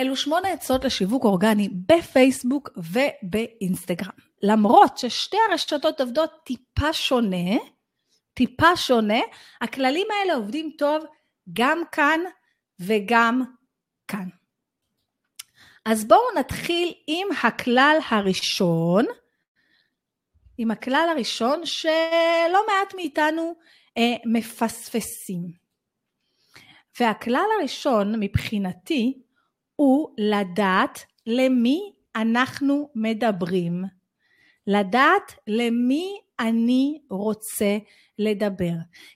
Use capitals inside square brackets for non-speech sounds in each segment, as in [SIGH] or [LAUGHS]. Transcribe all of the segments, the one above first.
אלו שמונה עצות לשיווק אורגני בפייסבוק ובאינסטגרם. למרות ששתי הרשתות עובדות טיפה שונה, טיפה שונה, הכללים האלה עובדים טוב גם כאן וגם כאן. אז בואו נתחיל עם הכלל הראשון, עם הכלל הראשון שלא מעט מאיתנו אה, מפספסים. והכלל הראשון מבחינתי הוא לדעת למי אנחנו מדברים. לדעת למי אני רוצה לדבר.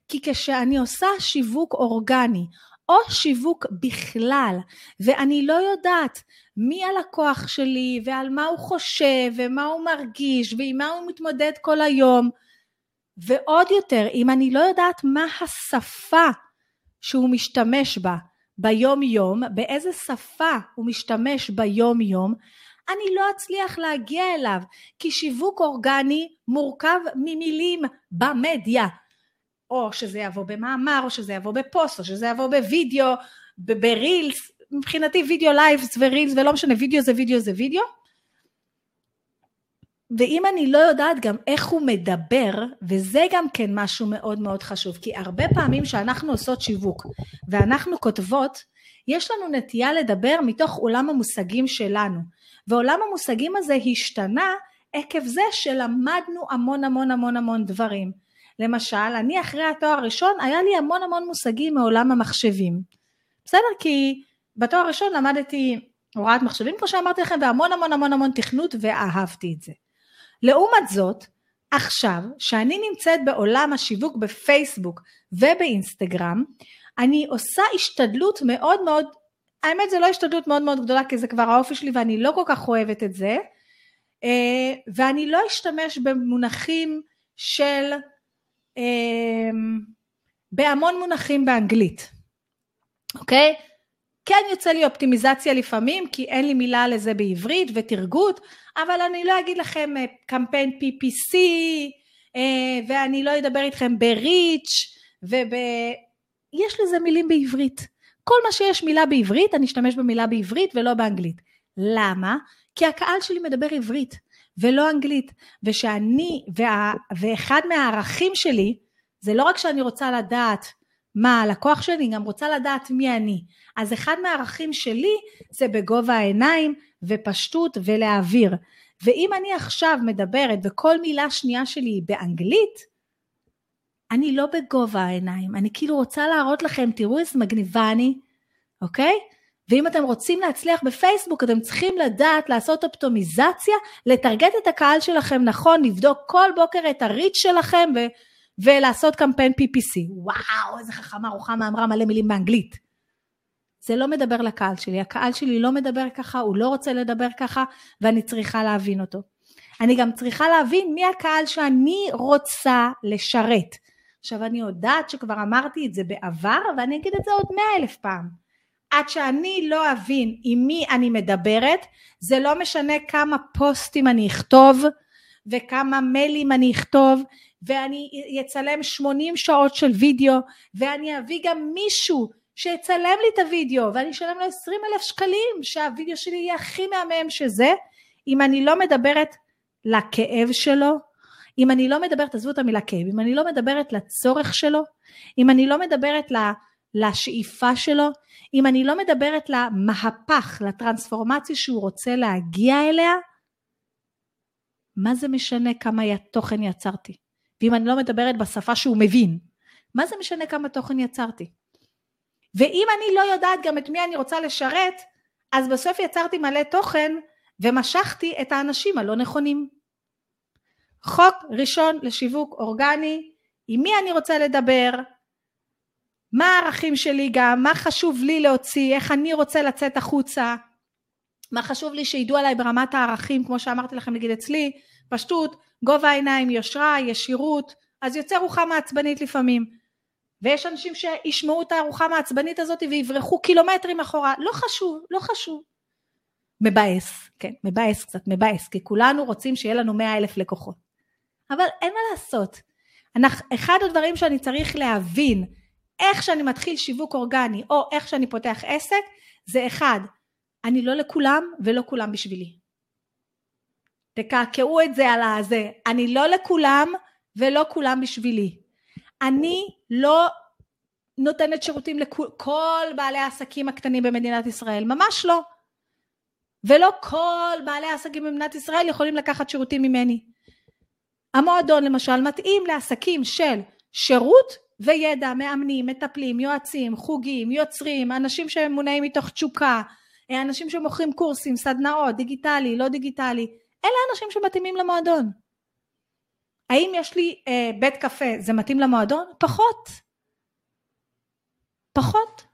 כי כשאני עושה שיווק אורגני או שיווק בכלל, ואני לא יודעת מי הלקוח שלי ועל מה הוא חושב ומה הוא מרגיש ועם מה הוא מתמודד כל היום, ועוד יותר, אם אני לא יודעת מה השפה שהוא משתמש בה ביום יום, באיזה שפה הוא משתמש ביום יום, אני לא אצליח להגיע אליו, כי שיווק אורגני מורכב ממילים במדיה. או שזה יבוא במאמר, או שזה יבוא בפוסט, או שזה יבוא בווידאו, ברילס, מבחינתי וידאו lives ורילס, ולא משנה, וידאו זה וידאו זה וידאו. ואם אני לא יודעת גם איך הוא מדבר, וזה גם כן משהו מאוד מאוד חשוב, כי הרבה פעמים שאנחנו עושות שיווק ואנחנו כותבות, יש לנו נטייה לדבר מתוך עולם המושגים שלנו, ועולם המושגים הזה השתנה עקב זה שלמדנו המון המון המון המון דברים. למשל, אני אחרי התואר הראשון, היה לי המון המון מושגים מעולם המחשבים. בסדר? כי בתואר הראשון למדתי הוראת מחשבים, כמו שאמרתי לכם, והמון המון המון המון תכנות, ואהבתי את זה. לעומת זאת, עכשיו, שאני נמצאת בעולם השיווק בפייסבוק ובאינסטגרם, אני עושה השתדלות מאוד מאוד, האמת זה לא השתדלות מאוד מאוד גדולה, כי זה כבר האופי שלי ואני לא כל כך אוהבת את זה, אה, ואני לא אשתמש במונחים של, אה, בהמון מונחים באנגלית, אוקיי? כן יוצא לי אופטימיזציה לפעמים, כי אין לי מילה לזה בעברית ותרגות, אבל אני לא אגיד לכם אה, קמפיין PPC, אה, ואני לא אדבר איתכם בריץ' וב... יש לזה מילים בעברית. כל מה שיש מילה בעברית, אני אשתמש במילה בעברית ולא באנגלית. למה? כי הקהל שלי מדבר עברית ולא אנגלית, ושאני, וה, ואחד מהערכים שלי, זה לא רק שאני רוצה לדעת מה הלקוח שלי, גם רוצה לדעת מי אני. אז אחד מהערכים שלי זה בגובה העיניים ופשטות ולהעביר. ואם אני עכשיו מדברת וכל מילה שנייה שלי היא באנגלית, אני לא בגובה העיניים, אני כאילו רוצה להראות לכם, תראו איזה מגניבה אני, אוקיי? ואם אתם רוצים להצליח בפייסבוק, אתם צריכים לדעת לעשות אופטומיזציה, לטרגט את הקהל שלכם נכון, לבדוק כל בוקר את הריץ' שלכם ו- ולעשות קמפיין PPC. וואו, איזה חכמה רוחמה אמרה מלא מילים באנגלית. זה לא מדבר לקהל שלי, הקהל שלי לא מדבר ככה, הוא לא רוצה לדבר ככה, ואני צריכה להבין אותו. אני גם צריכה להבין מי הקהל שאני רוצה לשרת. עכשיו אני יודעת שכבר אמרתי את זה בעבר, ואני אגיד את זה עוד מאה אלף פעם. עד שאני לא אבין עם מי אני מדברת, זה לא משנה כמה פוסטים אני אכתוב, וכמה מיילים אני אכתוב, ואני אצלם 80 שעות של וידאו, ואני אביא גם מישהו שיצלם לי את הוידאו ואני אשלם לו 20 אלף שקלים שהוידאו שלי יהיה הכי מהמם שזה. אם אני לא מדברת לכאב שלו אם אני לא מדברת עזבו את המילה כאב אם אני לא מדברת לצורך שלו אם אני לא מדברת לשאיפה שלו אם אני לא מדברת למהפך לטרנספורמציה שהוא רוצה להגיע אליה מה זה משנה כמה תוכן יצרתי ואם אני לא מדברת בשפה שהוא מבין מה זה משנה כמה תוכן יצרתי ואם אני לא יודעת גם את מי אני רוצה לשרת, אז בסוף יצרתי מלא תוכן ומשכתי את האנשים הלא נכונים. חוק ראשון לשיווק אורגני, עם מי אני רוצה לדבר, מה הערכים שלי גם, מה חשוב לי להוציא, איך אני רוצה לצאת החוצה, מה חשוב לי שידעו עליי ברמת הערכים, כמו שאמרתי לכם נגיד אצלי, פשטות, גובה העיניים, יושרה, ישירות, אז יוצא רוחמה עצבנית לפעמים. ויש אנשים שישמעו את הארוחה המעצבנית הזאת ויברחו קילומטרים אחורה, לא חשוב, לא חשוב. מבאס, כן, מבאס קצת, מבאס, כי כולנו רוצים שיהיה לנו מאה אלף לקוחות. אבל אין מה לעשות. אנחנו, אחד הדברים שאני צריך להבין, איך שאני מתחיל שיווק אורגני, או איך שאני פותח עסק, זה אחד, אני לא לכולם ולא כולם בשבילי. תקעקעו את זה על הזה. אני לא לכולם ולא כולם בשבילי. אני לא נותנת שירותים לכל בעלי העסקים הקטנים במדינת ישראל, ממש לא. ולא כל בעלי העסקים במדינת ישראל יכולים לקחת שירותים ממני. המועדון למשל מתאים לעסקים של שירות וידע, מאמנים, מטפלים, יועצים, חוגים, יוצרים, אנשים שמונעים מתוך תשוקה, אנשים שמוכרים קורסים, סדנאות, דיגיטלי, לא דיגיטלי, אלה האנשים שמתאימים למועדון. האם יש לי אה, בית קפה, זה מתאים למועדון? פחות. פחות.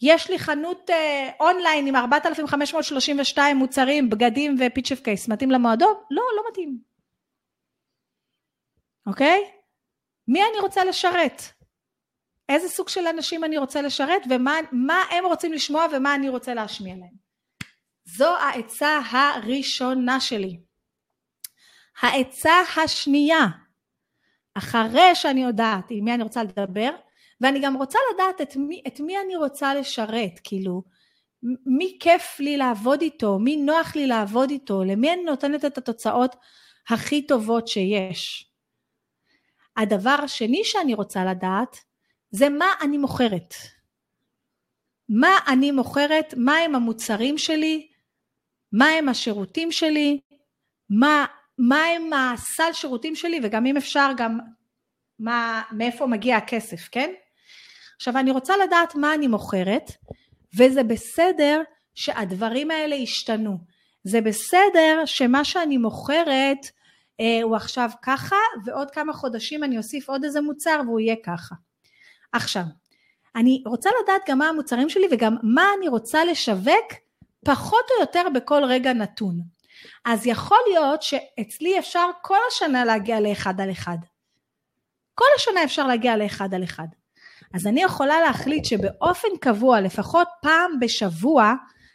יש לי חנות אה, אונליין עם 4,532 מוצרים, בגדים ופיצ'ף קייס, מתאים למועדון? לא, לא מתאים. אוקיי? מי אני רוצה לשרת? איזה סוג של אנשים אני רוצה לשרת ומה הם רוצים לשמוע ומה אני רוצה להשמיע להם. זו העצה הראשונה שלי. העצה השנייה, אחרי שאני יודעת עם מי אני רוצה לדבר, ואני גם רוצה לדעת את מי, את מי אני רוצה לשרת, כאילו, מי כיף לי לעבוד איתו, מי נוח לי לעבוד איתו, למי אני נותנת את התוצאות הכי טובות שיש. הדבר השני שאני רוצה לדעת זה מה אני מוכרת. מה אני מוכרת, מה הם המוצרים שלי, מה הם השירותים שלי, מה, מה הם הסל שירותים שלי וגם אם אפשר גם מה, מאיפה מגיע הכסף, כן? עכשיו אני רוצה לדעת מה אני מוכרת וזה בסדר שהדברים האלה ישתנו. זה בסדר שמה שאני מוכרת אה, הוא עכשיו ככה ועוד כמה חודשים אני אוסיף עוד איזה מוצר והוא יהיה ככה. עכשיו, אני רוצה לדעת גם מה המוצרים שלי וגם מה אני רוצה לשווק פחות או יותר בכל רגע נתון. אז יכול להיות שאצלי אפשר כל השנה להגיע לאחד על אחד. כל השנה אפשר להגיע לאחד על אחד. אז אני יכולה להחליט שבאופן קבוע, לפחות פעם בשבוע,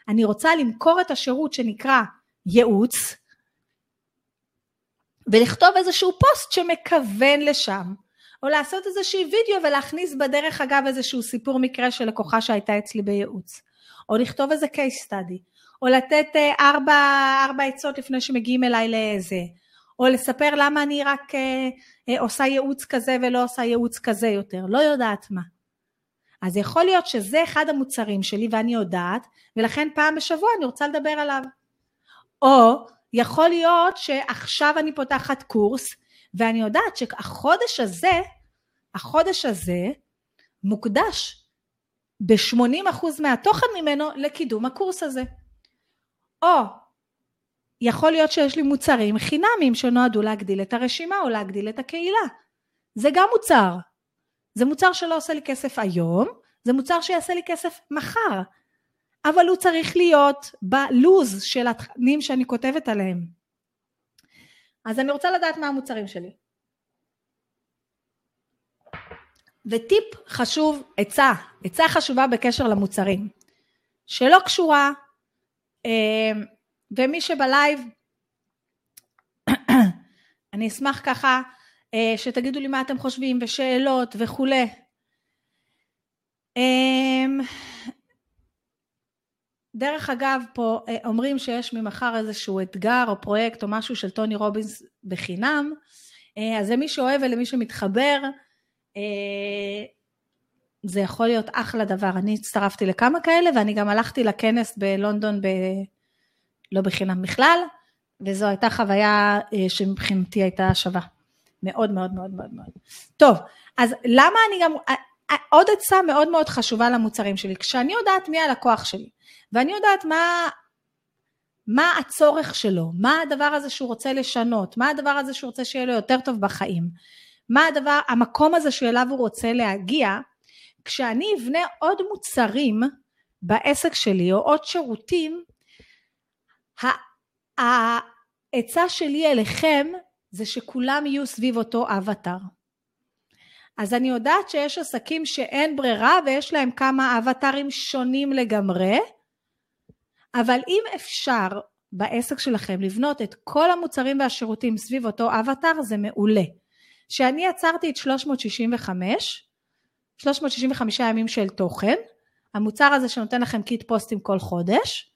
אני רוצה למכור את השירות שנקרא ייעוץ, ולכתוב איזשהו פוסט שמכוון לשם, או לעשות איזושהי וידאו ולהכניס בדרך אגב איזשהו סיפור מקרה של לקוחה שהייתה אצלי בייעוץ. או לכתוב איזה case study, או לתת אה, ארבע, ארבע עצות לפני שמגיעים אליי לאיזה, או לספר למה אני רק אה, אה, עושה ייעוץ כזה ולא עושה ייעוץ כזה יותר, לא יודעת מה. אז יכול להיות שזה אחד המוצרים שלי ואני יודעת, ולכן פעם בשבוע אני רוצה לדבר עליו. או יכול להיות שעכשיו אני פותחת קורס, ואני יודעת שהחודש הזה, החודש הזה, מוקדש ב-80% מהתוכן ממנו לקידום הקורס הזה. או יכול להיות שיש לי מוצרים חינמים שנועדו להגדיל את הרשימה או להגדיל את הקהילה. זה גם מוצר. זה מוצר שלא עושה לי כסף היום, זה מוצר שיעשה לי כסף מחר. אבל הוא צריך להיות בלוז של התכנים שאני כותבת עליהם. אז אני רוצה לדעת מה המוצרים שלי. וטיפ חשוב, עצה, עצה חשובה בקשר למוצרים, שלא קשורה, אה, ומי שבלייב, [COUGHS] אני אשמח ככה אה, שתגידו לי מה אתם חושבים ושאלות וכולי. אה, דרך אגב, פה אומרים שיש ממחר איזשהו אתגר או פרויקט או משהו של טוני רובינס בחינם, אז למי שאוהב ולמי שמתחבר, אה, זה יכול להיות אחלה דבר. אני הצטרפתי לכמה כאלה ואני גם הלכתי לכנס בלונדון ב... לא בחינם בכלל, וזו הייתה חוויה אה, שמבחינתי הייתה שווה. מאוד מאוד מאוד מאוד מאוד. טוב, אז למה אני גם, אה, עוד עצה מאוד מאוד חשובה למוצרים שלי, כשאני יודעת מי הלקוח שלי, ואני יודעת מה, מה הצורך שלו, מה הדבר הזה שהוא רוצה לשנות, מה הדבר הזה שהוא רוצה שיהיה לו יותר טוב בחיים, מה הדבר, המקום הזה שאליו הוא רוצה להגיע, כשאני אבנה עוד מוצרים בעסק שלי או עוד שירותים, העצה שלי אליכם זה שכולם יהיו סביב אותו אבטר. אז אני יודעת שיש עסקים שאין ברירה ויש להם כמה אבטרים שונים לגמרי, אבל אם אפשר בעסק שלכם לבנות את כל המוצרים והשירותים סביב אותו אבטר זה מעולה. שאני עצרתי את 365, 365 ימים של תוכן, המוצר הזה שנותן לכם קיט פוסטים כל חודש,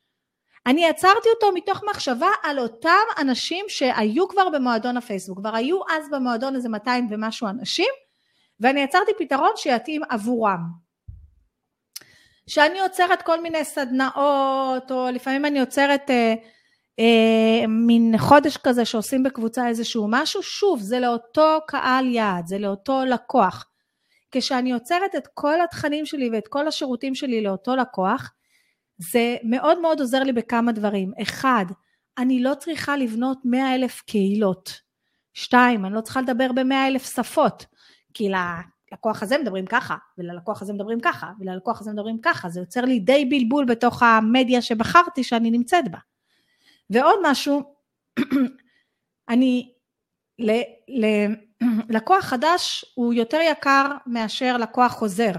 אני עצרתי אותו מתוך מחשבה על אותם אנשים שהיו כבר במועדון הפייסבוק, כבר היו אז במועדון איזה 200 ומשהו אנשים, ואני יצרתי פתרון שיתאים עבורם. שאני עוצרת כל מיני סדנאות, או לפעמים אני עוצרת אה, אה, מין חודש כזה שעושים בקבוצה איזשהו משהו, שוב, זה לאותו קהל יעד, זה לאותו לקוח. כשאני עוצרת את כל התכנים שלי ואת כל השירותים שלי לאותו לקוח, זה מאוד מאוד עוזר לי בכמה דברים. אחד, אני לא צריכה לבנות מאה אלף קהילות. שתיים, אני לא צריכה לדבר במאה אלף שפות, כי ללקוח הזה מדברים ככה, וללקוח הזה מדברים ככה, וללקוח הזה מדברים ככה, זה יוצר לי די בלבול בתוך המדיה שבחרתי שאני נמצאת בה. ועוד משהו, [CLEARS THROAT] אני, ל, ל, [CLEARS THROAT] לקוח חדש הוא יותר יקר מאשר לקוח חוזר.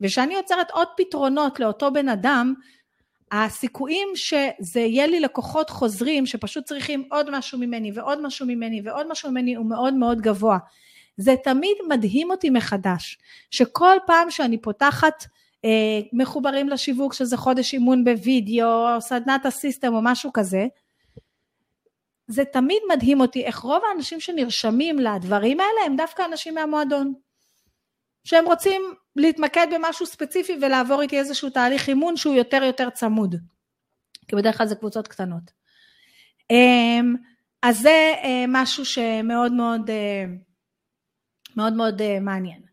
וכשאני יוצרת עוד פתרונות לאותו בן אדם, הסיכויים שזה יהיה לי לקוחות חוזרים שפשוט צריכים עוד משהו ממני ועוד משהו ממני ועוד משהו ממני הוא מאוד מאוד גבוה. זה תמיד מדהים אותי מחדש, שכל פעם שאני פותחת מחוברים לשיווק, שזה חודש אימון בווידאו, או סדנת הסיסטם או משהו כזה, זה תמיד מדהים אותי איך רוב האנשים שנרשמים לדברים האלה הם דווקא אנשים מהמועדון. שהם רוצים להתמקד במשהו ספציפי ולעבור איתי איזשהו תהליך אימון שהוא יותר יותר צמוד. כי בדרך כלל זה קבוצות קטנות. אמ, אז זה אה, משהו שמאוד מאוד אה, מאוד מאוד אה, מעניין.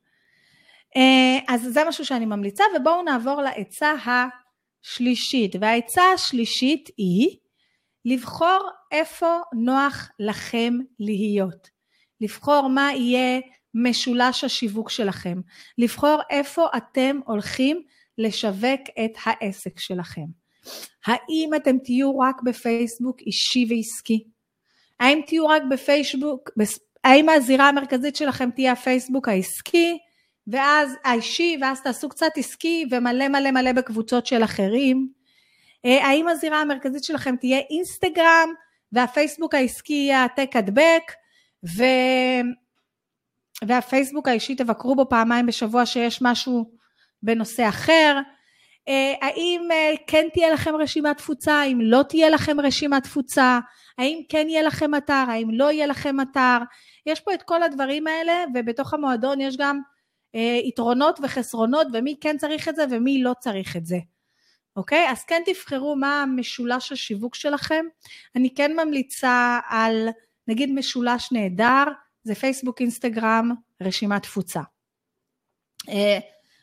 אז זה משהו שאני ממליצה ובואו נעבור לעצה השלישית והעצה השלישית היא לבחור איפה נוח לכם להיות. לבחור מה יהיה משולש השיווק שלכם. לבחור איפה אתם הולכים לשווק את העסק שלכם. האם אתם תהיו רק בפייסבוק אישי ועסקי? האם תהיו רק בפייסבוק, האם הזירה המרכזית שלכם תהיה הפייסבוק העסקי, ואז האישי, ואז תעשו קצת עסקי ומלא מלא מלא בקבוצות של אחרים? אה, האם הזירה המרכזית שלכם תהיה אינסטגרם, והפייסבוק העסקי יהיה העתק הדבק, ו... והפייסבוק האישי תבקרו בו פעמיים בשבוע שיש משהו בנושא אחר. אה, האם אה, כן תהיה לכם רשימת תפוצה, האם לא תהיה לכם רשימת תפוצה, האם כן יהיה לכם אתר, האם לא יהיה לכם אתר. יש פה את כל הדברים האלה, ובתוך המועדון יש גם יתרונות וחסרונות, ומי כן צריך את זה ומי לא צריך את זה. אוקיי? אז כן תבחרו מה משולש השיווק שלכם. אני כן ממליצה על נגיד משולש נהדר, זה פייסבוק, אינסטגרם, רשימת תפוצה. אה,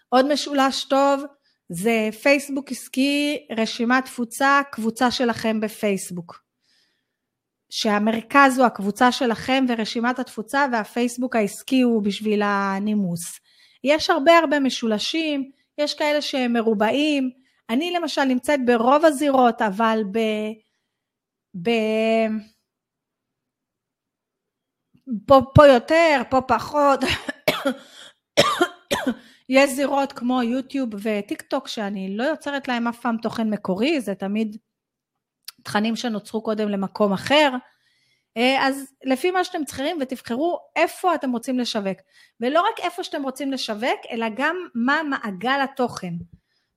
עוד משולש טוב זה פייסבוק עסקי, רשימת תפוצה, קבוצה שלכם בפייסבוק. שהמרכז הוא הקבוצה שלכם ורשימת התפוצה והפייסבוק העסקי הוא בשביל הנימוס. יש הרבה הרבה משולשים, יש כאלה שהם מרובעים, אני למשל נמצאת ברוב הזירות אבל ב... ב... פה, פה יותר, פה פחות. יש זירות כמו יוטיוב וטיק טוק שאני לא יוצרת להם אף פעם תוכן מקורי, זה תמיד תכנים שנוצרו קודם למקום אחר. אה, אז לפי מה שאתם צריכים ותבחרו איפה אתם רוצים לשווק. ולא רק איפה שאתם רוצים לשווק, אלא גם מה מעגל התוכן.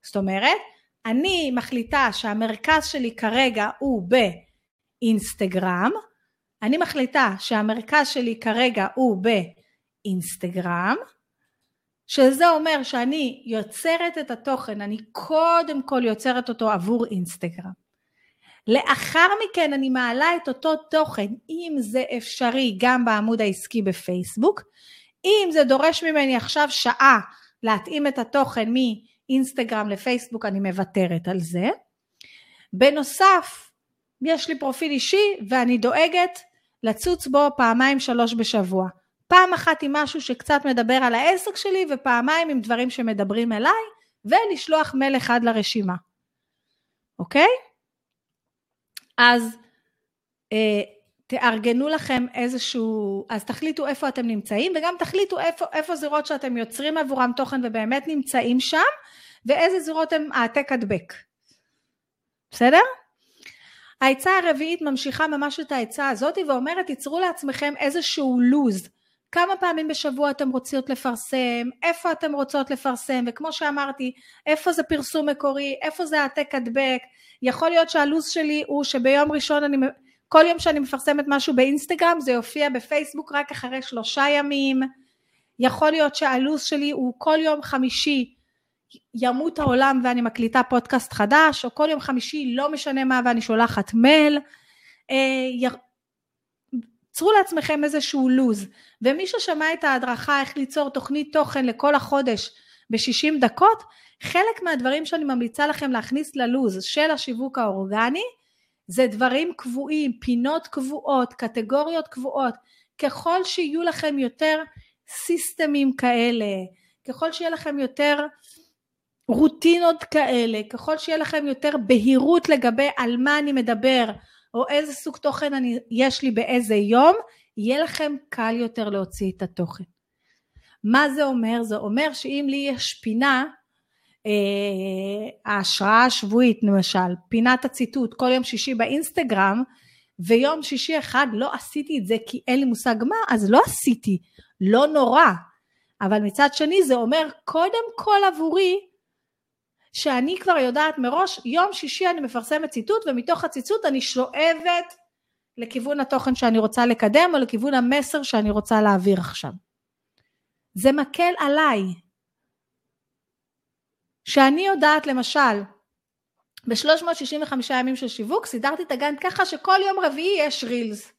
זאת אומרת, אני מחליטה שהמרכז שלי כרגע הוא באינסטגרם, אני מחליטה שהמרכז שלי כרגע הוא באינסטגרם, שזה אומר שאני יוצרת את התוכן, אני קודם כל יוצרת אותו עבור אינסטגרם. לאחר מכן אני מעלה את אותו תוכן, אם זה אפשרי, גם בעמוד העסקי בפייסבוק. אם זה דורש ממני עכשיו שעה להתאים את התוכן מאינסטגרם לפייסבוק, אני מוותרת על זה. בנוסף, יש לי פרופיל אישי ואני דואגת לצוץ בו פעמיים שלוש בשבוע. פעם אחת עם משהו שקצת מדבר על העסק שלי ופעמיים עם דברים שמדברים אליי ולשלוח מייל אחד לרשימה. אוקיי? אז אה, תארגנו לכם איזשהו, אז תחליטו איפה אתם נמצאים וגם תחליטו איפה, איפה זירות שאתם יוצרים עבורם תוכן ובאמת נמצאים שם ואיזה זירות הם העתק הדבק. בסדר? העצה הרביעית ממשיכה ממש את העצה הזאת ואומרת תיצרו לעצמכם איזשהו לוז כמה פעמים בשבוע אתם רוצות לפרסם, איפה אתם רוצות לפרסם, וכמו שאמרתי, איפה זה פרסום מקורי, איפה זה העתק הדבק, יכול להיות שהלו"ז שלי הוא שביום ראשון אני, כל יום שאני מפרסמת משהו באינסטגרם זה יופיע בפייסבוק רק אחרי שלושה ימים, יכול להיות שהלו"ז שלי הוא כל יום חמישי ימות העולם ואני מקליטה פודקאסט חדש, או כל יום חמישי לא משנה מה ואני שולחת מייל, אה, צרו לעצמכם איזשהו לו"ז, ומי ששמע את ההדרכה איך ליצור תוכנית תוכן לכל החודש ב-60 דקות, חלק מהדברים שאני ממליצה לכם להכניס ללו"ז של השיווק האורגני, זה דברים קבועים, פינות קבועות, קטגוריות קבועות, ככל שיהיו לכם יותר סיסטמים כאלה, ככל שיהיה לכם יותר רוטינות כאלה, ככל שיהיה לכם יותר בהירות לגבי על מה אני מדבר, או איזה סוג תוכן אני, יש לי באיזה יום, יהיה לכם קל יותר להוציא את התוכן. מה זה אומר? זה אומר שאם לי יש פינה, אה, ההשראה השבועית למשל, פינת הציטוט כל יום שישי באינסטגרם, ויום שישי אחד לא עשיתי את זה כי אין לי מושג מה, אז לא עשיתי, לא נורא. אבל מצד שני זה אומר קודם כל עבורי שאני כבר יודעת מראש, יום שישי אני מפרסמת ציטוט ומתוך הציטוט אני שואבת לכיוון התוכן שאני רוצה לקדם או לכיוון המסר שאני רוצה להעביר עכשיו. זה מקל עליי. שאני יודעת למשל, ב-365 ימים של שיווק סידרתי את הגן ככה שכל יום רביעי יש רילס.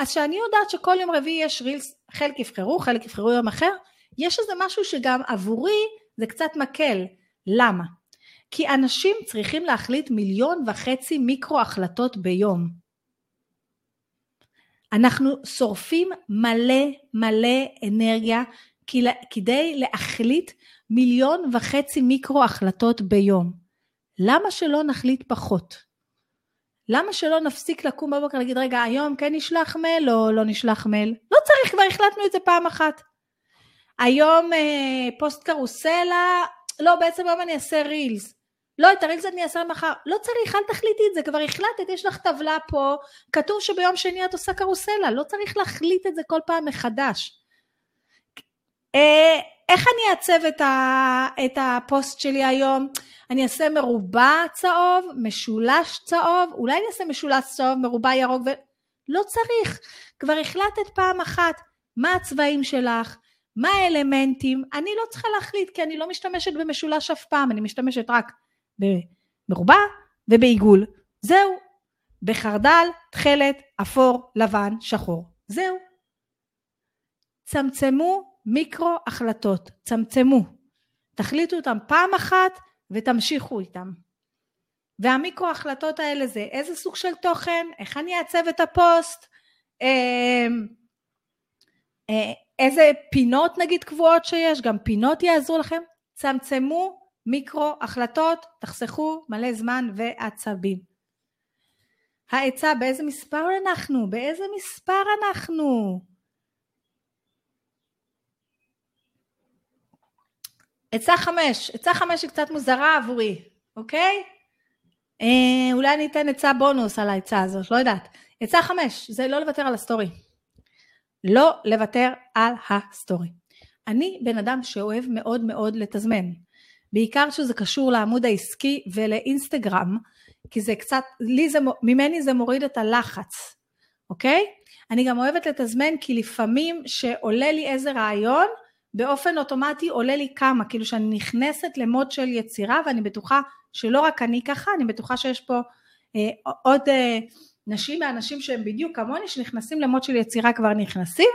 אז שאני יודעת שכל יום רביעי יש רילס, חלק יבחרו, חלק יבחרו יום אחר, יש איזה משהו שגם עבורי זה קצת מקל. למה? כי אנשים צריכים להחליט מיליון וחצי מיקרו החלטות ביום. אנחנו שורפים מלא מלא אנרגיה כדי להחליט מיליון וחצי מיקרו החלטות ביום. למה שלא נחליט פחות? למה שלא נפסיק לקום בבוקר ולהגיד רגע היום כן נשלח מייל או לא נשלח מייל? לא צריך כבר החלטנו את זה פעם אחת. היום אה, פוסט קרוסלה, לא בעצם היום אני אעשה רילס. לא, את הרילס אני אעשה מחר. לא צריך, אל תחליטי את זה, כבר החלטת, יש לך טבלה פה, כתוב שביום שני את עושה קרוסלה, לא צריך להחליט את זה כל פעם מחדש. אה, איך אני אעצב את, ה, את הפוסט שלי היום? אני אעשה מרובע צהוב, משולש צהוב, אולי אני אעשה משולש צהוב, מרובע ירוק, ו... לא צריך. כבר החלטת פעם אחת מה הצבעים שלך, מה האלמנטים, אני לא צריכה להחליט כי אני לא משתמשת במשולש אף פעם, אני משתמשת רק במרובע ובעיגול. זהו. בחרדל, תכלת, אפור, לבן, שחור. זהו. צמצמו מיקרו החלטות. צמצמו. תחליטו אותם פעם אחת ותמשיכו איתם. והמיקרו החלטות האלה זה איזה סוג של תוכן, איך אני אעצב את הפוסט, אה, איזה פינות נגיד קבועות שיש, גם פינות יעזרו לכם, צמצמו מיקרו החלטות, תחסכו מלא זמן ועצבים. העצה באיזה מספר אנחנו? באיזה מספר אנחנו? עצה חמש, עצה חמש היא קצת מוזרה עבורי, אוקיי? אה, אולי אני אתן עצה בונוס על העצה הזאת, לא יודעת. עצה חמש, זה לא לוותר על הסטורי. לא לוותר על הסטורי. אני בן אדם שאוהב מאוד מאוד לתזמן. בעיקר שזה קשור לעמוד העסקי ולאינסטגרם, כי זה קצת, לי זה, ממני זה מוריד את הלחץ, אוקיי? אני גם אוהבת לתזמן כי לפעמים שעולה לי איזה רעיון, באופן אוטומטי עולה לי כמה, כאילו שאני נכנסת למוד של יצירה ואני בטוחה שלא רק אני ככה, אני בטוחה שיש פה אה, עוד אה, נשים מהאנשים שהם בדיוק כמוני שנכנסים למוד של יצירה כבר נכנסים,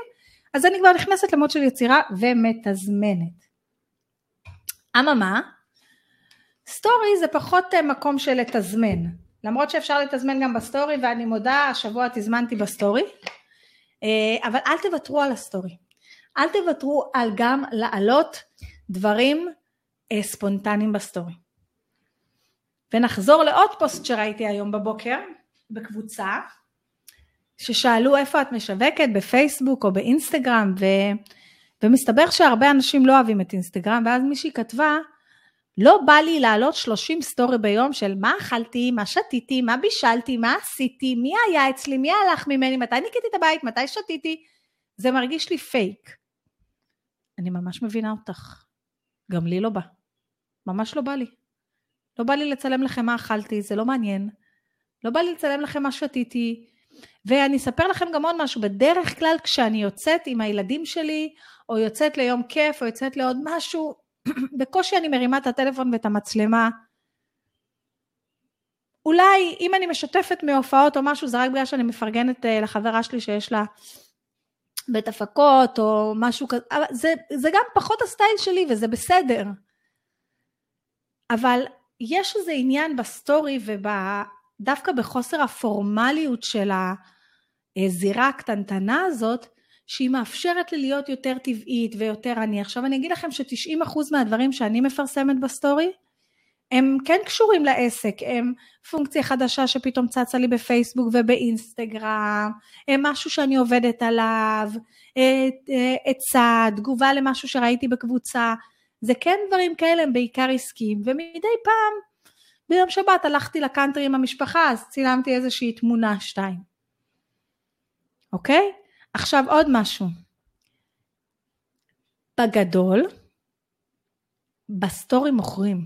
אז אני כבר נכנסת למוד של יצירה ומתזמנת. אממה, סטורי זה פחות אה, מקום של לתזמן, למרות שאפשר לתזמן גם בסטורי ואני מודה השבוע תזמנתי בסטורי, אה, אבל אל תוותרו על הסטורי, אל תוותרו על גם לעלות דברים אה, ספונטניים בסטורי. ונחזור לעוד פוסט שראיתי היום בבוקר בקבוצה, ששאלו איפה את משווקת בפייסבוק או באינסטגרם ו... ומסתבר שהרבה אנשים לא אוהבים את אינסטגרם ואז מישהי כתבה לא בא לי לעלות 30 סטורי ביום של מה אכלתי, מה שתיתי, מה בישלתי, מה עשיתי, מי היה אצלי, מי הלך ממני, מתי ניקיתי את הבית, מתי שתיתי זה מרגיש לי פייק. אני ממש מבינה אותך. גם לי לא בא. ממש לא בא לי. לא בא לי לצלם לכם מה אכלתי, זה לא מעניין. לא בא לי לצלם לכם מה שתיתי. ואני אספר לכם גם עוד משהו, בדרך כלל כשאני יוצאת עם הילדים שלי, או יוצאת ליום כיף, או יוצאת לעוד משהו, [CLEARS THROAT] בקושי אני מרימה את הטלפון ואת המצלמה. אולי אם אני משתפת מהופעות או משהו, זה רק בגלל שאני מפרגנת אה, לחברה שלי שיש לה בית הפקות או משהו כזה, אבל זה, זה גם פחות הסטייל שלי וזה בסדר. אבל יש איזה עניין בסטורי ודווקא בחוסר הפורמליות של הזירה הקטנטנה הזאת, שהיא מאפשרת לי להיות יותר טבעית ויותר אני. עכשיו אני אגיד לכם ש-90% מהדברים שאני מפרסמת בסטורי, הם כן קשורים לעסק, הם פונקציה חדשה שפתאום צצה לי בפייסבוק ובאינסטגרם, הם משהו שאני עובדת עליו, עצה, תגובה למשהו שראיתי בקבוצה, זה כן דברים כאלה, הם בעיקר עסקיים, ומדי פעם, ביום שבת הלכתי לקאנטרי עם המשפחה, אז צילמתי איזושהי תמונה, שתיים. אוקיי? עכשיו עוד משהו. בגדול, בסטורי מוכרים.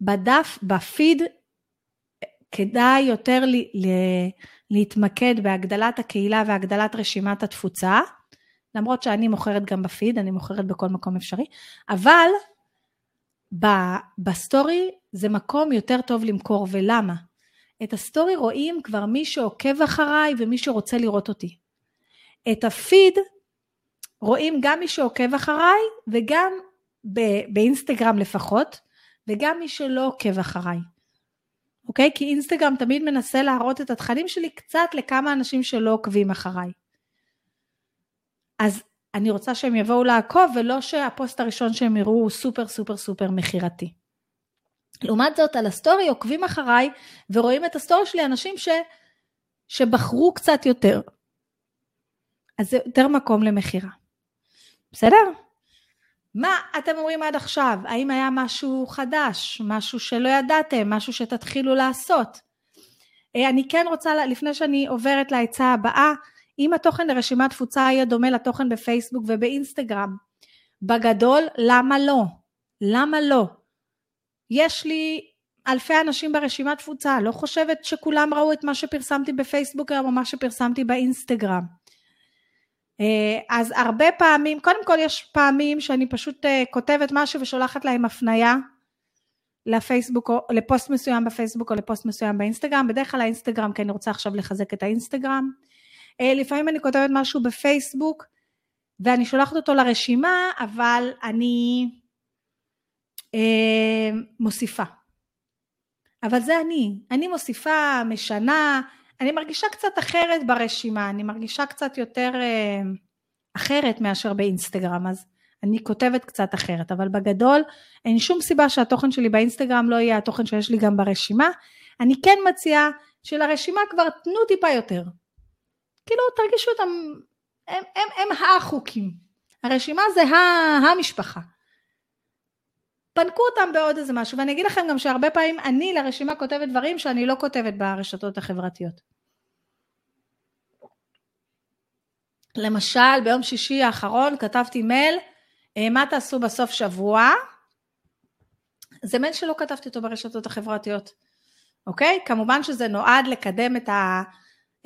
בדף, בפיד, כדאי יותר לי, לי, להתמקד בהגדלת הקהילה והגדלת רשימת התפוצה, למרות שאני מוכרת גם בפיד, אני מוכרת בכל מקום אפשרי, אבל ב, בסטורי זה מקום יותר טוב למכור, ולמה? את הסטורי רואים כבר מי שעוקב אחריי ומי שרוצה לראות אותי. את הפיד רואים גם מי שעוקב אחריי וגם באינסטגרם לפחות, וגם מי שלא עוקב אחריי. אוקיי? כי אינסטגרם תמיד מנסה להראות את התכנים שלי קצת לכמה אנשים שלא עוקבים אחריי. אז אני רוצה שהם יבואו לעקוב ולא שהפוסט הראשון שהם יראו הוא סופר סופר סופר מכירתי. לעומת זאת על הסטורי עוקבים אחריי ורואים את הסטורי שלי אנשים ש, שבחרו קצת יותר. אז זה יותר מקום למכירה. בסדר? מה אתם אומרים עד עכשיו? האם היה משהו חדש, משהו שלא ידעתם, משהו שתתחילו לעשות? אה, אני כן רוצה, לפני שאני עוברת לעצה הבאה, אם התוכן לרשימת תפוצה יהיה דומה לתוכן בפייסבוק ובאינסטגרם, בגדול, למה לא? למה לא? יש לי אלפי אנשים ברשימת תפוצה, לא חושבת שכולם ראו את מה שפרסמתי בפייסבוק היום או מה שפרסמתי באינסטגרם. אה, אז הרבה פעמים, קודם כל יש פעמים שאני פשוט אה, כותבת משהו ושולחת להם הפנייה לפייסבוק או לפוסט מסוים בפייסבוק או לפוסט מסוים באינסטגרם, בדרך כלל האינסטגרם כי אני רוצה עכשיו לחזק את האינסטגרם. אה, לפעמים אני כותבת משהו בפייסבוק ואני שולחת אותו לרשימה, אבל אני מוסיפה. אבל זה אני, אני מוסיפה, משנה, אני מרגישה קצת אחרת ברשימה, אני מרגישה קצת יותר אה, אחרת מאשר באינסטגרם, אז אני כותבת קצת אחרת, אבל בגדול אין שום סיבה שהתוכן שלי באינסטגרם לא יהיה התוכן שיש לי גם ברשימה. אני כן מציעה שלרשימה כבר תנו טיפה יותר. כאילו תרגישו אותם, הם, הם, הם החוקים. הרשימה זה המשפחה. פנקו אותם בעוד איזה משהו, ואני אגיד לכם גם שהרבה פעמים אני לרשימה כותבת דברים שאני לא כותבת ברשתות החברתיות. למשל, ביום שישי האחרון כתבתי מייל, אה, מה תעשו בסוף שבוע? זה מייל שלא כתבתי אותו ברשתות החברתיות, אוקיי? כמובן שזה נועד לקדם את ה...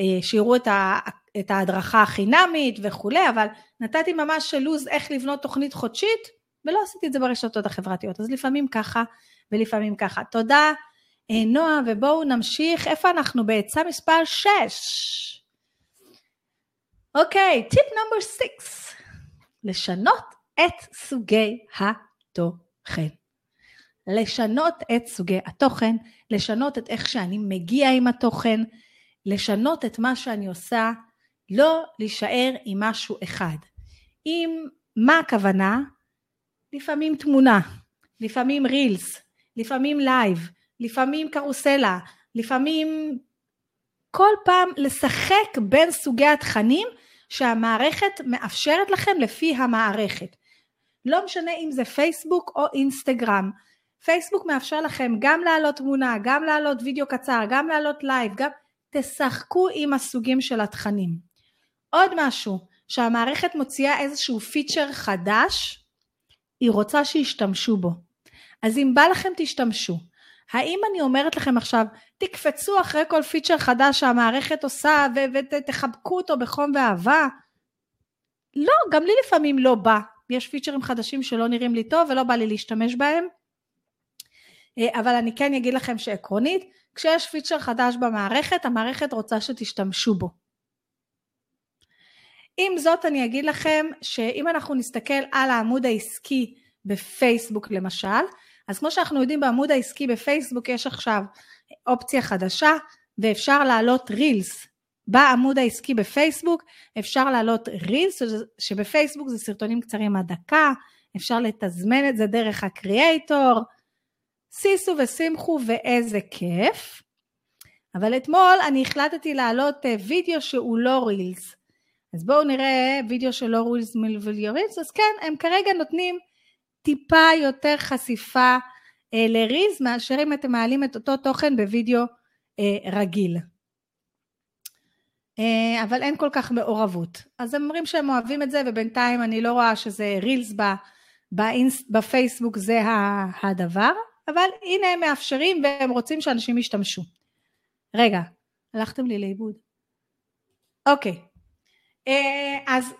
אה, שיראו את, ה... את ההדרכה החינמית וכולי, אבל נתתי ממש לו"ז איך לבנות תוכנית חודשית, ולא עשיתי את זה ברשתות החברתיות. אז לפעמים ככה ולפעמים ככה. תודה אה, נועה, ובואו נמשיך. איפה אנחנו? בעצה מספר 6. אוקיי, טיפ number 6. לשנות את סוגי התוכן. לשנות את סוגי התוכן, לשנות את איך שאני מגיע עם התוכן, לשנות את מה שאני עושה, לא להישאר עם משהו אחד. עם מה הכוונה? לפעמים תמונה, לפעמים רילס, לפעמים לייב, לפעמים קרוסלה, לפעמים כל פעם לשחק בין סוגי התכנים שהמערכת מאפשרת לכם לפי המערכת. לא משנה אם זה פייסבוק או אינסטגרם. פייסבוק מאפשר לכם גם להעלות תמונה, גם להעלות וידאו קצר, גם להעלות לייב, גם תשחקו עם הסוגים של התכנים. עוד משהו שהמערכת מוציאה איזשהו פיצ'ר חדש, היא רוצה שישתמשו בו. אז אם בא לכם תשתמשו. האם אני אומרת לכם עכשיו, תקפצו אחרי כל פיצ'ר חדש שהמערכת עושה ותחבקו אותו בחום ואהבה? לא, גם לי לפעמים לא בא. יש פיצ'רים חדשים שלא נראים לי טוב ולא בא לי להשתמש בהם. אה, אבל אני כן אגיד לכם שעקרונית, כשיש פיצ'ר חדש במערכת, המערכת רוצה שתשתמשו בו. עם זאת אני אגיד לכם שאם אנחנו נסתכל על העמוד העסקי בפייסבוק למשל, אז כמו שאנחנו יודעים בעמוד העסקי בפייסבוק יש עכשיו אופציה חדשה ואפשר להעלות רילס. בעמוד העסקי בפייסבוק אפשר להעלות רילס שבפייסבוק זה סרטונים קצרים עד דקה, אפשר לתזמן את זה דרך הקריאייטור, סיסו ושמחו ואיזה כיף. אבל אתמול אני החלטתי להעלות אה, וידאו שהוא לא רילס. אז בואו נראה וידאו של לא רילס מלווידאו רילס, אז כן, הם כרגע נותנים טיפה יותר חשיפה אה, לריז מאשר אם אתם מעלים את אותו תוכן בווידאו אה, רגיל. אה, אבל אין כל כך מעורבות. אז הם אומרים שהם אוהבים את זה ובינתיים אני לא רואה שזה רילס ב, באינס, בפייסבוק זה הדבר, אבל הנה הם מאפשרים והם רוצים שאנשים ישתמשו. רגע, הלכתם לי לאיבוד. אוקיי, אז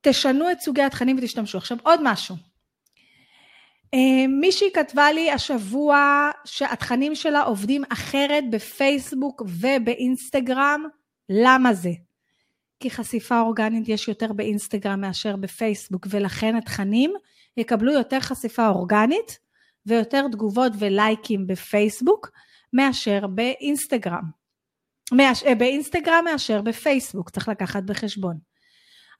תשנו את סוגי התכנים ותשתמשו. עכשיו עוד משהו. אה, מישהי כתבה לי השבוע שהתכנים שלה עובדים אחרת בפייסבוק ובאינסטגרם, למה זה? כי חשיפה אורגנית יש יותר באינסטגרם מאשר בפייסבוק ולכן התכנים יקבלו יותר חשיפה אורגנית ויותר תגובות ולייקים בפייסבוק מאשר באינסטגרם. מאש, אה, באינסטגרם מאשר בפייסבוק, צריך לקחת בחשבון.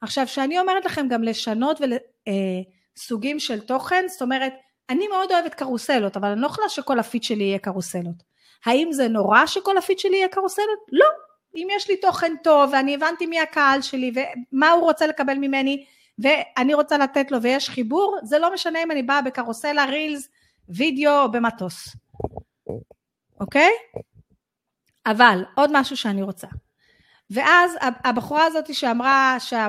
עכשיו, כשאני אומרת לכם גם לשנות ול, אה, של תוכן, זאת אומרת, אני מאוד אוהבת קרוסלות, אבל אני לא יכולה שכל הפיד שלי יהיה קרוסלות. האם זה נורא שכל הפיד שלי יהיה קרוסלות? לא. אם יש לי תוכן טוב ואני הבנתי מי הקהל שלי ומה הוא רוצה לקבל ממני ואני רוצה לתת לו ויש חיבור, זה לא משנה אם אני באה בקרוסלה, רילס, וידאו או במטוס. אוקיי? אבל עוד משהו שאני רוצה. ואז הבחורה הזאת שאמרה שה...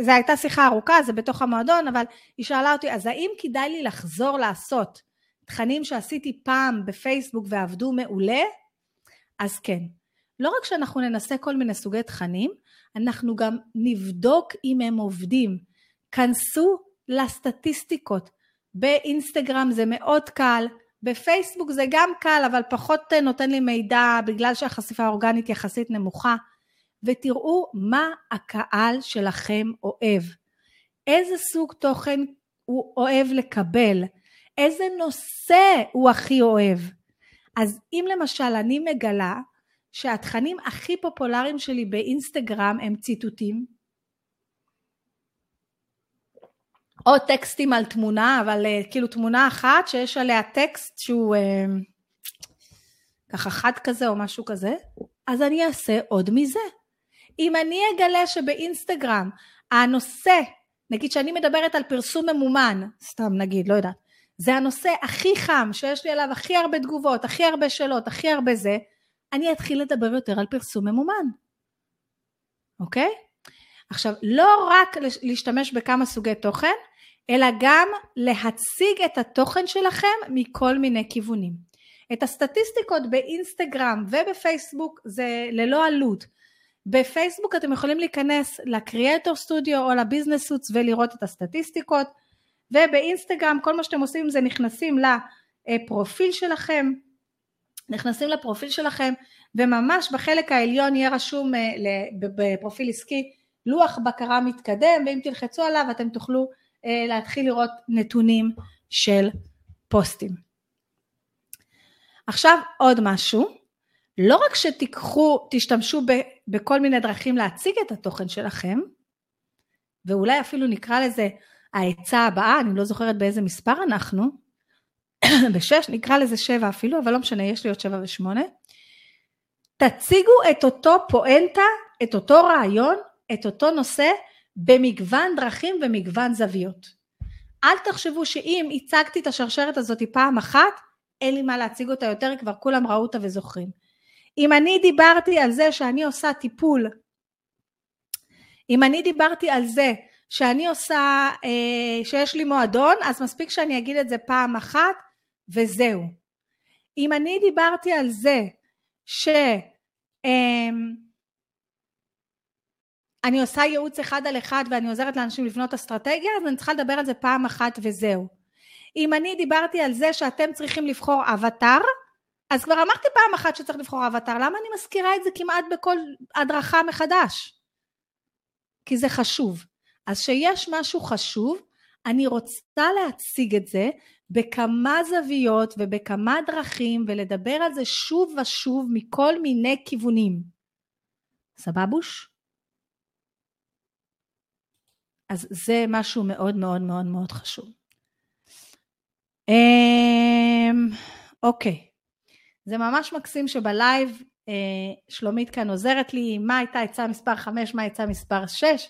זו הייתה שיחה ארוכה, זה בתוך המועדון, אבל היא שאלה אותי, אז האם כדאי לי לחזור לעשות תכנים שעשיתי פעם בפייסבוק ועבדו מעולה? אז כן. לא רק שאנחנו ננסה כל מיני סוגי תכנים, אנחנו גם נבדוק אם הם עובדים. כנסו לסטטיסטיקות. באינסטגרם זה מאוד קל, בפייסבוק זה גם קל, אבל פחות נותן לי מידע בגלל שהחשיפה האורגנית יחסית נמוכה. ותראו מה הקהל שלכם אוהב. איזה סוג תוכן הוא אוהב לקבל, איזה נושא הוא הכי אוהב. אז אם למשל אני מגלה שהתכנים הכי פופולריים שלי באינסטגרם הם ציטוטים, או טקסטים על תמונה, אבל uh, כאילו תמונה אחת שיש עליה טקסט שהוא uh, ככה חד כזה או משהו כזה, אז אני אעשה עוד מזה. אם אני אגלה שבאינסטגרם הנושא, נגיד שאני מדברת על פרסום ממומן, סתם נגיד, לא יודעת, זה הנושא הכי חם, שיש לי עליו הכי הרבה תגובות, הכי הרבה שאלות, הכי הרבה זה, אני אתחיל לדבר יותר על פרסום ממומן, אוקיי? עכשיו, לא רק להשתמש בכמה סוגי תוכן, אלא גם להציג את התוכן שלכם מכל מיני כיוונים. את הסטטיסטיקות באינסטגרם ובפייסבוק זה ללא עלות. בפייסבוק אתם יכולים להיכנס לקריאטור סטודיו או לביזנס סוץ ולראות את הסטטיסטיקות ובאינסטגרם כל מה שאתם עושים זה נכנסים לפרופיל שלכם נכנסים לפרופיל שלכם וממש בחלק העליון יהיה רשום אה, בפרופיל עסקי לוח בקרה מתקדם ואם תלחצו עליו אתם תוכלו להתחיל לראות נתונים של פוסטים. עכשיו עוד משהו, לא רק שתיקחו, תשתמשו ב, בכל מיני דרכים להציג את התוכן שלכם, ואולי אפילו נקרא לזה העצה הבאה, אני לא זוכרת באיזה מספר אנחנו, [COUGHS] בשש, נקרא לזה שבע אפילו, אבל לא משנה, יש לי עוד שבע ושמונה. תציגו את אותו פואנטה, את אותו רעיון, את אותו נושא, במגוון דרכים ומגוון זוויות. אל תחשבו שאם הצגתי את השרשרת הזאת פעם אחת, אין לי מה להציג אותה יותר, כבר כולם ראו אותה וזוכרים. אם אני דיברתי על זה שאני עושה טיפול אם אני דיברתי על זה שאני עושה, אה, שיש לי מועדון, אז מספיק שאני אגיד את זה פעם אחת וזהו. אם אני דיברתי על זה ש... אה, אני עושה ייעוץ אחד על אחד ואני עוזרת לאנשים לבנות אסטרטגיה, אז אני צריכה לדבר על זה פעם אחת וזהו. אם אני דיברתי על זה שאתם צריכים לבחור אבטאר, אז כבר אמרתי פעם אחת שצריך לבחור אבטאר, למה אני מזכירה את זה כמעט בכל הדרכה מחדש? כי זה חשוב. אז שיש משהו חשוב, אני רוצה להציג את זה בכמה זוויות ובכמה דרכים ולדבר על זה שוב ושוב מכל מיני כיוונים. סבבוש? אז זה משהו מאוד מאוד מאוד מאוד חשוב. אמ, אוקיי, זה ממש מקסים שבלייב אה, שלומית כאן עוזרת לי, מה הייתה עצה מספר 5, מה הייתה מספר 6,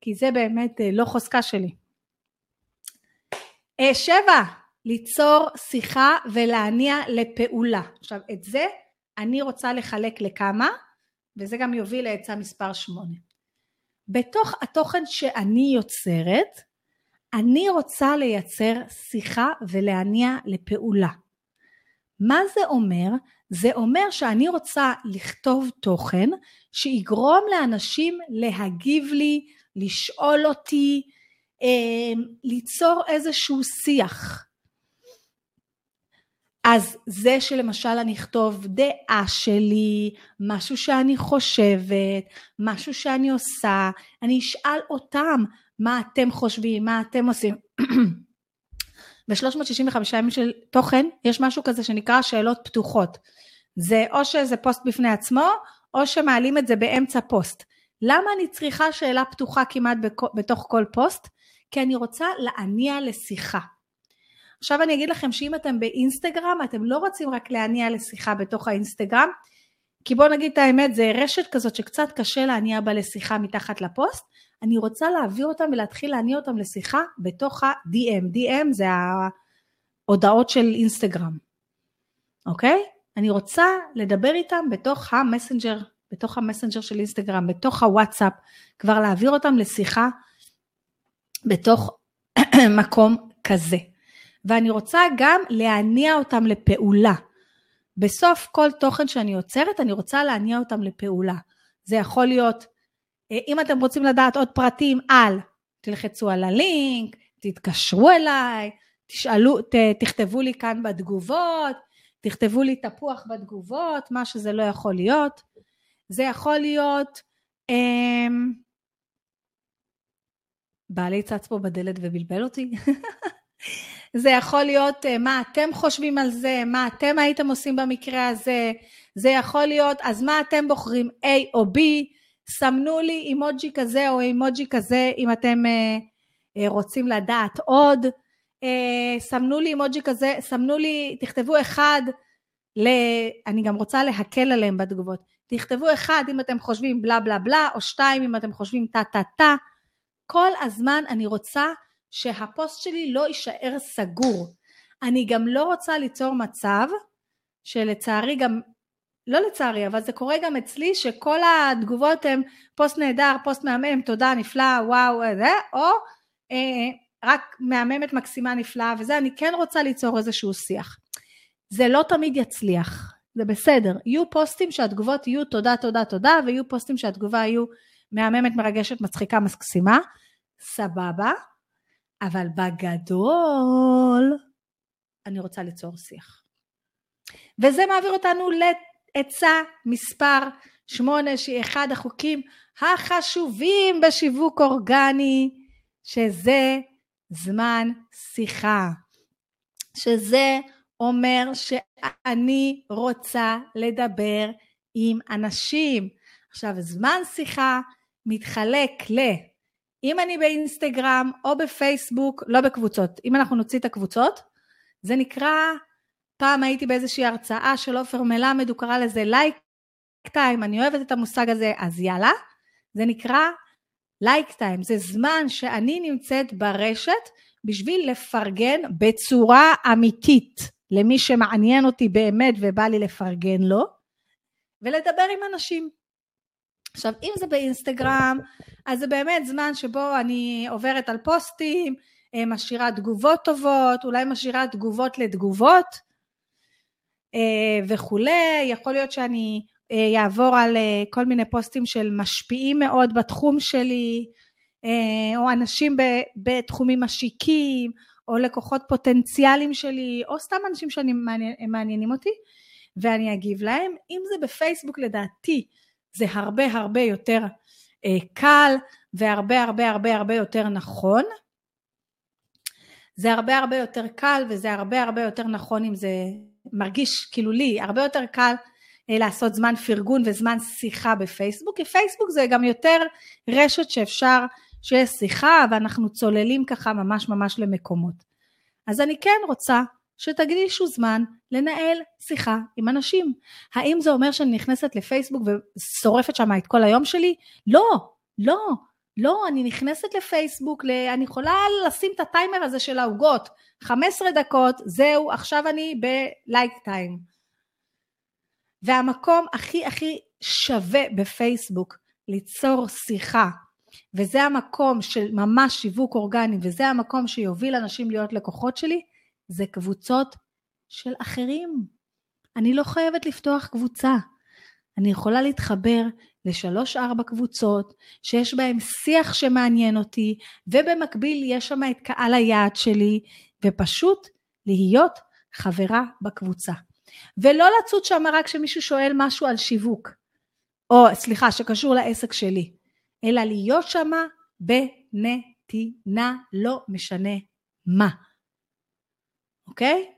כי זה באמת אה, לא חוזקה שלי. אה, שבע, ליצור שיחה ולהניע לפעולה. עכשיו, את זה אני רוצה לחלק לכמה, וזה גם יוביל לעצה מספר 8. בתוך התוכן שאני יוצרת, אני רוצה לייצר שיחה ולהניע לפעולה. מה זה אומר? זה אומר שאני רוצה לכתוב תוכן שיגרום לאנשים להגיב לי, לשאול אותי, אה, ליצור איזשהו שיח. אז זה שלמשל אני אכתוב דעה שלי, משהו שאני חושבת, משהו שאני עושה, אני אשאל אותם מה אתם חושבים, מה אתם עושים. [CLEARS THROAT] ב-365 ימים של תוכן יש משהו כזה שנקרא שאלות פתוחות. זה או שזה פוסט בפני עצמו, או שמעלים את זה באמצע פוסט. למה אני צריכה שאלה פתוחה כמעט בתוך כל פוסט? כי אני רוצה להניע לשיחה. עכשיו אני אגיד לכם שאם אתם באינסטגרם, אתם לא רוצים רק להניע לשיחה בתוך האינסטגרם, כי בואו נגיד את האמת, זה רשת כזאת שקצת קשה להניע בה לשיחה מתחת לפוסט, אני רוצה להעביר אותם ולהתחיל להניע אותם לשיחה בתוך ה-DM. DM זה ההודעות של אינסטגרם, אוקיי? אני רוצה לדבר איתם בתוך המסנג'ר, בתוך המסנג'ר של אינסטגרם, בתוך הוואטסאפ, כבר להעביר אותם לשיחה בתוך [COUGHS] מקום כזה. ואני רוצה גם להניע אותם לפעולה. בסוף כל תוכן שאני יוצרת, אני רוצה להניע אותם לפעולה. זה יכול להיות, אה, אם אתם רוצים לדעת עוד פרטים על, תלחצו על הלינק, תתקשרו אליי, תשאלו, ת, תכתבו לי כאן בתגובות, תכתבו לי תפוח בתגובות, מה שזה לא יכול להיות. זה יכול להיות, אמ... בעלי צץ פה בדלת ובלבל אותי. [LAUGHS] זה יכול להיות אה, מה אתם חושבים על זה, מה אתם הייתם עושים במקרה הזה, זה יכול להיות אז מה אתם בוחרים A או B, סמנו לי אימוג'י כזה או אימוג'י כזה אם אתם אה, אה, רוצים לדעת עוד, אה, סמנו לי אימוג'י כזה, סמנו לי, תכתבו אחד, ל... אני גם רוצה להקל עליהם בתגובות, תכתבו אחד אם אתם חושבים בלה בלה בלה, או שתיים אם אתם חושבים טה טה טה, כל הזמן אני רוצה שהפוסט שלי לא יישאר סגור. אני גם לא רוצה ליצור מצב שלצערי גם, לא לצערי, אבל זה קורה גם אצלי, שכל התגובות הן פוסט נהדר, פוסט מהמם, תודה, נפלא, וואו, זה, או אה, רק מהממת, מקסימה, נפלאה וזה, אני כן רוצה ליצור איזשהו שיח. זה לא תמיד יצליח, זה בסדר. יהיו פוסטים שהתגובות יהיו תודה, תודה, תודה, ויהיו פוסטים שהתגובה יהיו מהממת, מרגשת, מצחיקה, מקסימה, סבבה. אבל בגדול, אני רוצה ליצור שיח. וזה מעביר אותנו לעצה מספר שמונה, שהיא אחד החוקים החשובים בשיווק אורגני, שזה זמן שיחה. שזה אומר שאני רוצה לדבר עם אנשים. עכשיו, זמן שיחה מתחלק ל... אם אני באינסטגרם או בפייסבוק, לא בקבוצות, אם אנחנו נוציא את הקבוצות, זה נקרא, פעם הייתי באיזושהי הרצאה של עופר מלמד, הוא קרא לזה לייק טיים, אני אוהבת את המושג הזה, אז יאללה, זה נקרא לייק טיים, זה זמן שאני נמצאת ברשת בשביל לפרגן בצורה אמיתית למי שמעניין אותי באמת ובא לי לפרגן לו, ולדבר עם אנשים. עכשיו, אם זה באינסטגרם, אז זה באמת זמן שבו אני עוברת על פוסטים, אה, משאירה תגובות טובות, אולי משאירה תגובות לתגובות אה, וכולי, יכול להיות שאני אעבור על כל מיני פוסטים של משפיעים מאוד בתחום שלי, או אנשים בתחומים משיקים, או לקוחות פוטנציאליים שלי, או סתם אנשים שמעניינים אותי, ואני אגיב להם. אם זה בפייסבוק לדעתי זה הרבה הרבה יותר אה, קל והרבה הרבה הרבה הרבה יותר נכון. זה הרבה הרבה יותר קל וזה הרבה הרבה יותר נכון אם זה מרגיש כאילו לי הרבה יותר קל אה, לעשות זמן פרגון וזמן שיחה בפייסבוק כי פייסבוק זה גם יותר רשת שאפשר שיש שיחה ואנחנו צוללים ככה ממש ממש למקומות. אז אני כן רוצה שתקדישו זמן לנהל שיחה עם אנשים. האם זה אומר שאני נכנסת לפייסבוק ושורפת שם את כל היום שלי? לא, לא, לא, אני נכנסת לפייסבוק, אני יכולה לשים את הטיימר הזה של העוגות, 15 דקות, זהו, עכשיו אני בלייק טיים. והמקום הכי הכי שווה בפייסבוק ליצור שיחה, וזה המקום של ממש שיווק אורגני, וזה המקום שיוביל אנשים להיות לקוחות שלי, זה קבוצות של אחרים. אני לא חייבת לפתוח קבוצה. אני יכולה להתחבר לשלוש-ארבע קבוצות שיש בהן שיח שמעניין אותי, ובמקביל יש שם את קהל היעד שלי, ופשוט להיות חברה בקבוצה. ולא לצוץ שם רק כשמישהו שואל משהו על שיווק, או סליחה, שקשור לעסק שלי, אלא להיות שם בנתינה, לא משנה מה. אוקיי?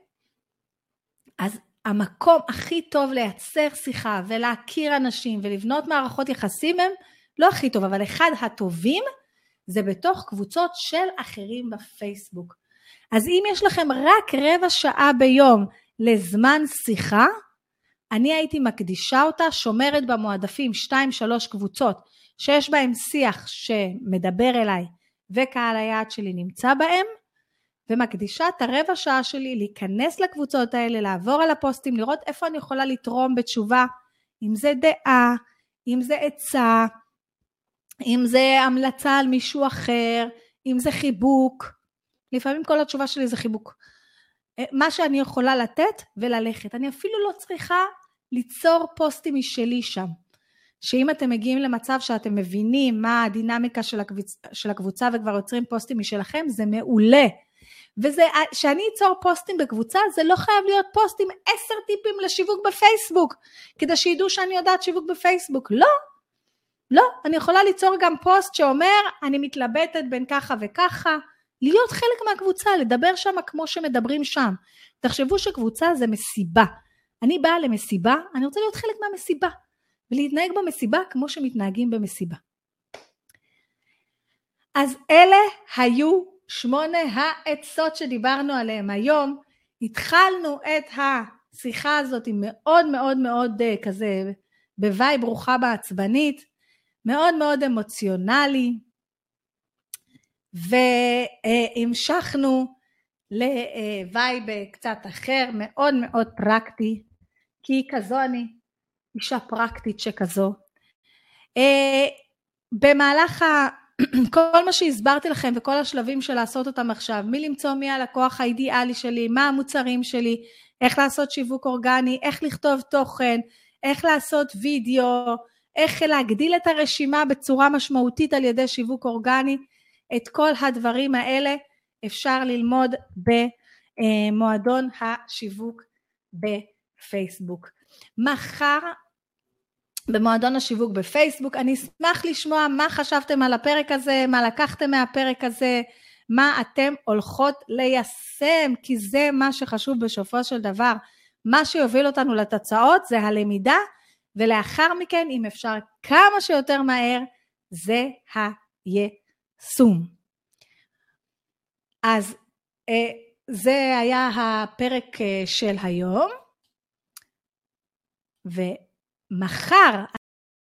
אז המקום הכי טוב לייצר שיחה ולהכיר אנשים ולבנות מערכות יחסים הם לא הכי טוב, אבל אחד הטובים זה בתוך קבוצות של אחרים בפייסבוק. אז אם יש לכם רק רבע שעה ביום לזמן שיחה, אני הייתי מקדישה אותה, שומרת במועדפים 2-3 קבוצות שיש בהם שיח שמדבר אליי וקהל היעד שלי נמצא בהם, ומקדישה את הרבע שעה שלי להיכנס לקבוצות האלה, לעבור על הפוסטים, לראות איפה אני יכולה לתרום בתשובה, אם זה דעה, אם זה עצה, אם זה המלצה על מישהו אחר, אם זה חיבוק, לפעמים כל התשובה שלי זה חיבוק. אה, מה שאני יכולה לתת וללכת. אני אפילו לא צריכה ליצור פוסטים משלי שם. שאם אתם מגיעים למצב שאתם מבינים מה הדינמיקה של, הקבוצ... של הקבוצה וכבר יוצרים פוסטים משלכם, זה מעולה. וזה, שאני אצור פוסטים בקבוצה, זה לא חייב להיות פוסט עם עשר טיפים לשיווק בפייסבוק, כדי שידעו שאני יודעת שיווק בפייסבוק. לא, לא, אני יכולה ליצור גם פוסט שאומר, אני מתלבטת בין ככה וככה, להיות חלק מהקבוצה, לדבר שם כמו שמדברים שם. תחשבו שקבוצה זה מסיבה. אני באה למסיבה, אני רוצה להיות חלק מהמסיבה, ולהתנהג במסיבה כמו שמתנהגים במסיבה. אז אלה היו שמונה העצות שדיברנו עליהן היום, התחלנו את השיחה הזאת עם מאוד מאוד מאוד אה, כזה ב vibe רוחה בעצבנית, מאוד מאוד אמוציונלי, והמשכנו לווייב קצת אחר, מאוד מאוד פרקטי, כי כזו אני, אישה פרקטית שכזו. אה, במהלך [CLEARS THROAT] כל מה שהסברתי לכם וכל השלבים של לעשות אותם עכשיו, למצוא מי הלקוח האידיאלי שלי, מה המוצרים שלי, איך לעשות שיווק אורגני, איך לכתוב תוכן, איך לעשות וידאו, איך להגדיל את הרשימה בצורה משמעותית על ידי שיווק אורגני, את כל הדברים האלה אפשר ללמוד במועדון השיווק בפייסבוק. מחר במועדון השיווק בפייסבוק. אני אשמח לשמוע מה חשבתם על הפרק הזה, מה לקחתם מהפרק הזה, מה אתם הולכות ליישם, כי זה מה שחשוב בסופו של דבר. מה שיוביל אותנו לתוצאות זה הלמידה, ולאחר מכן, אם אפשר כמה שיותר מהר, זה היישום. אז אה, זה היה הפרק אה, של היום. ו... מחר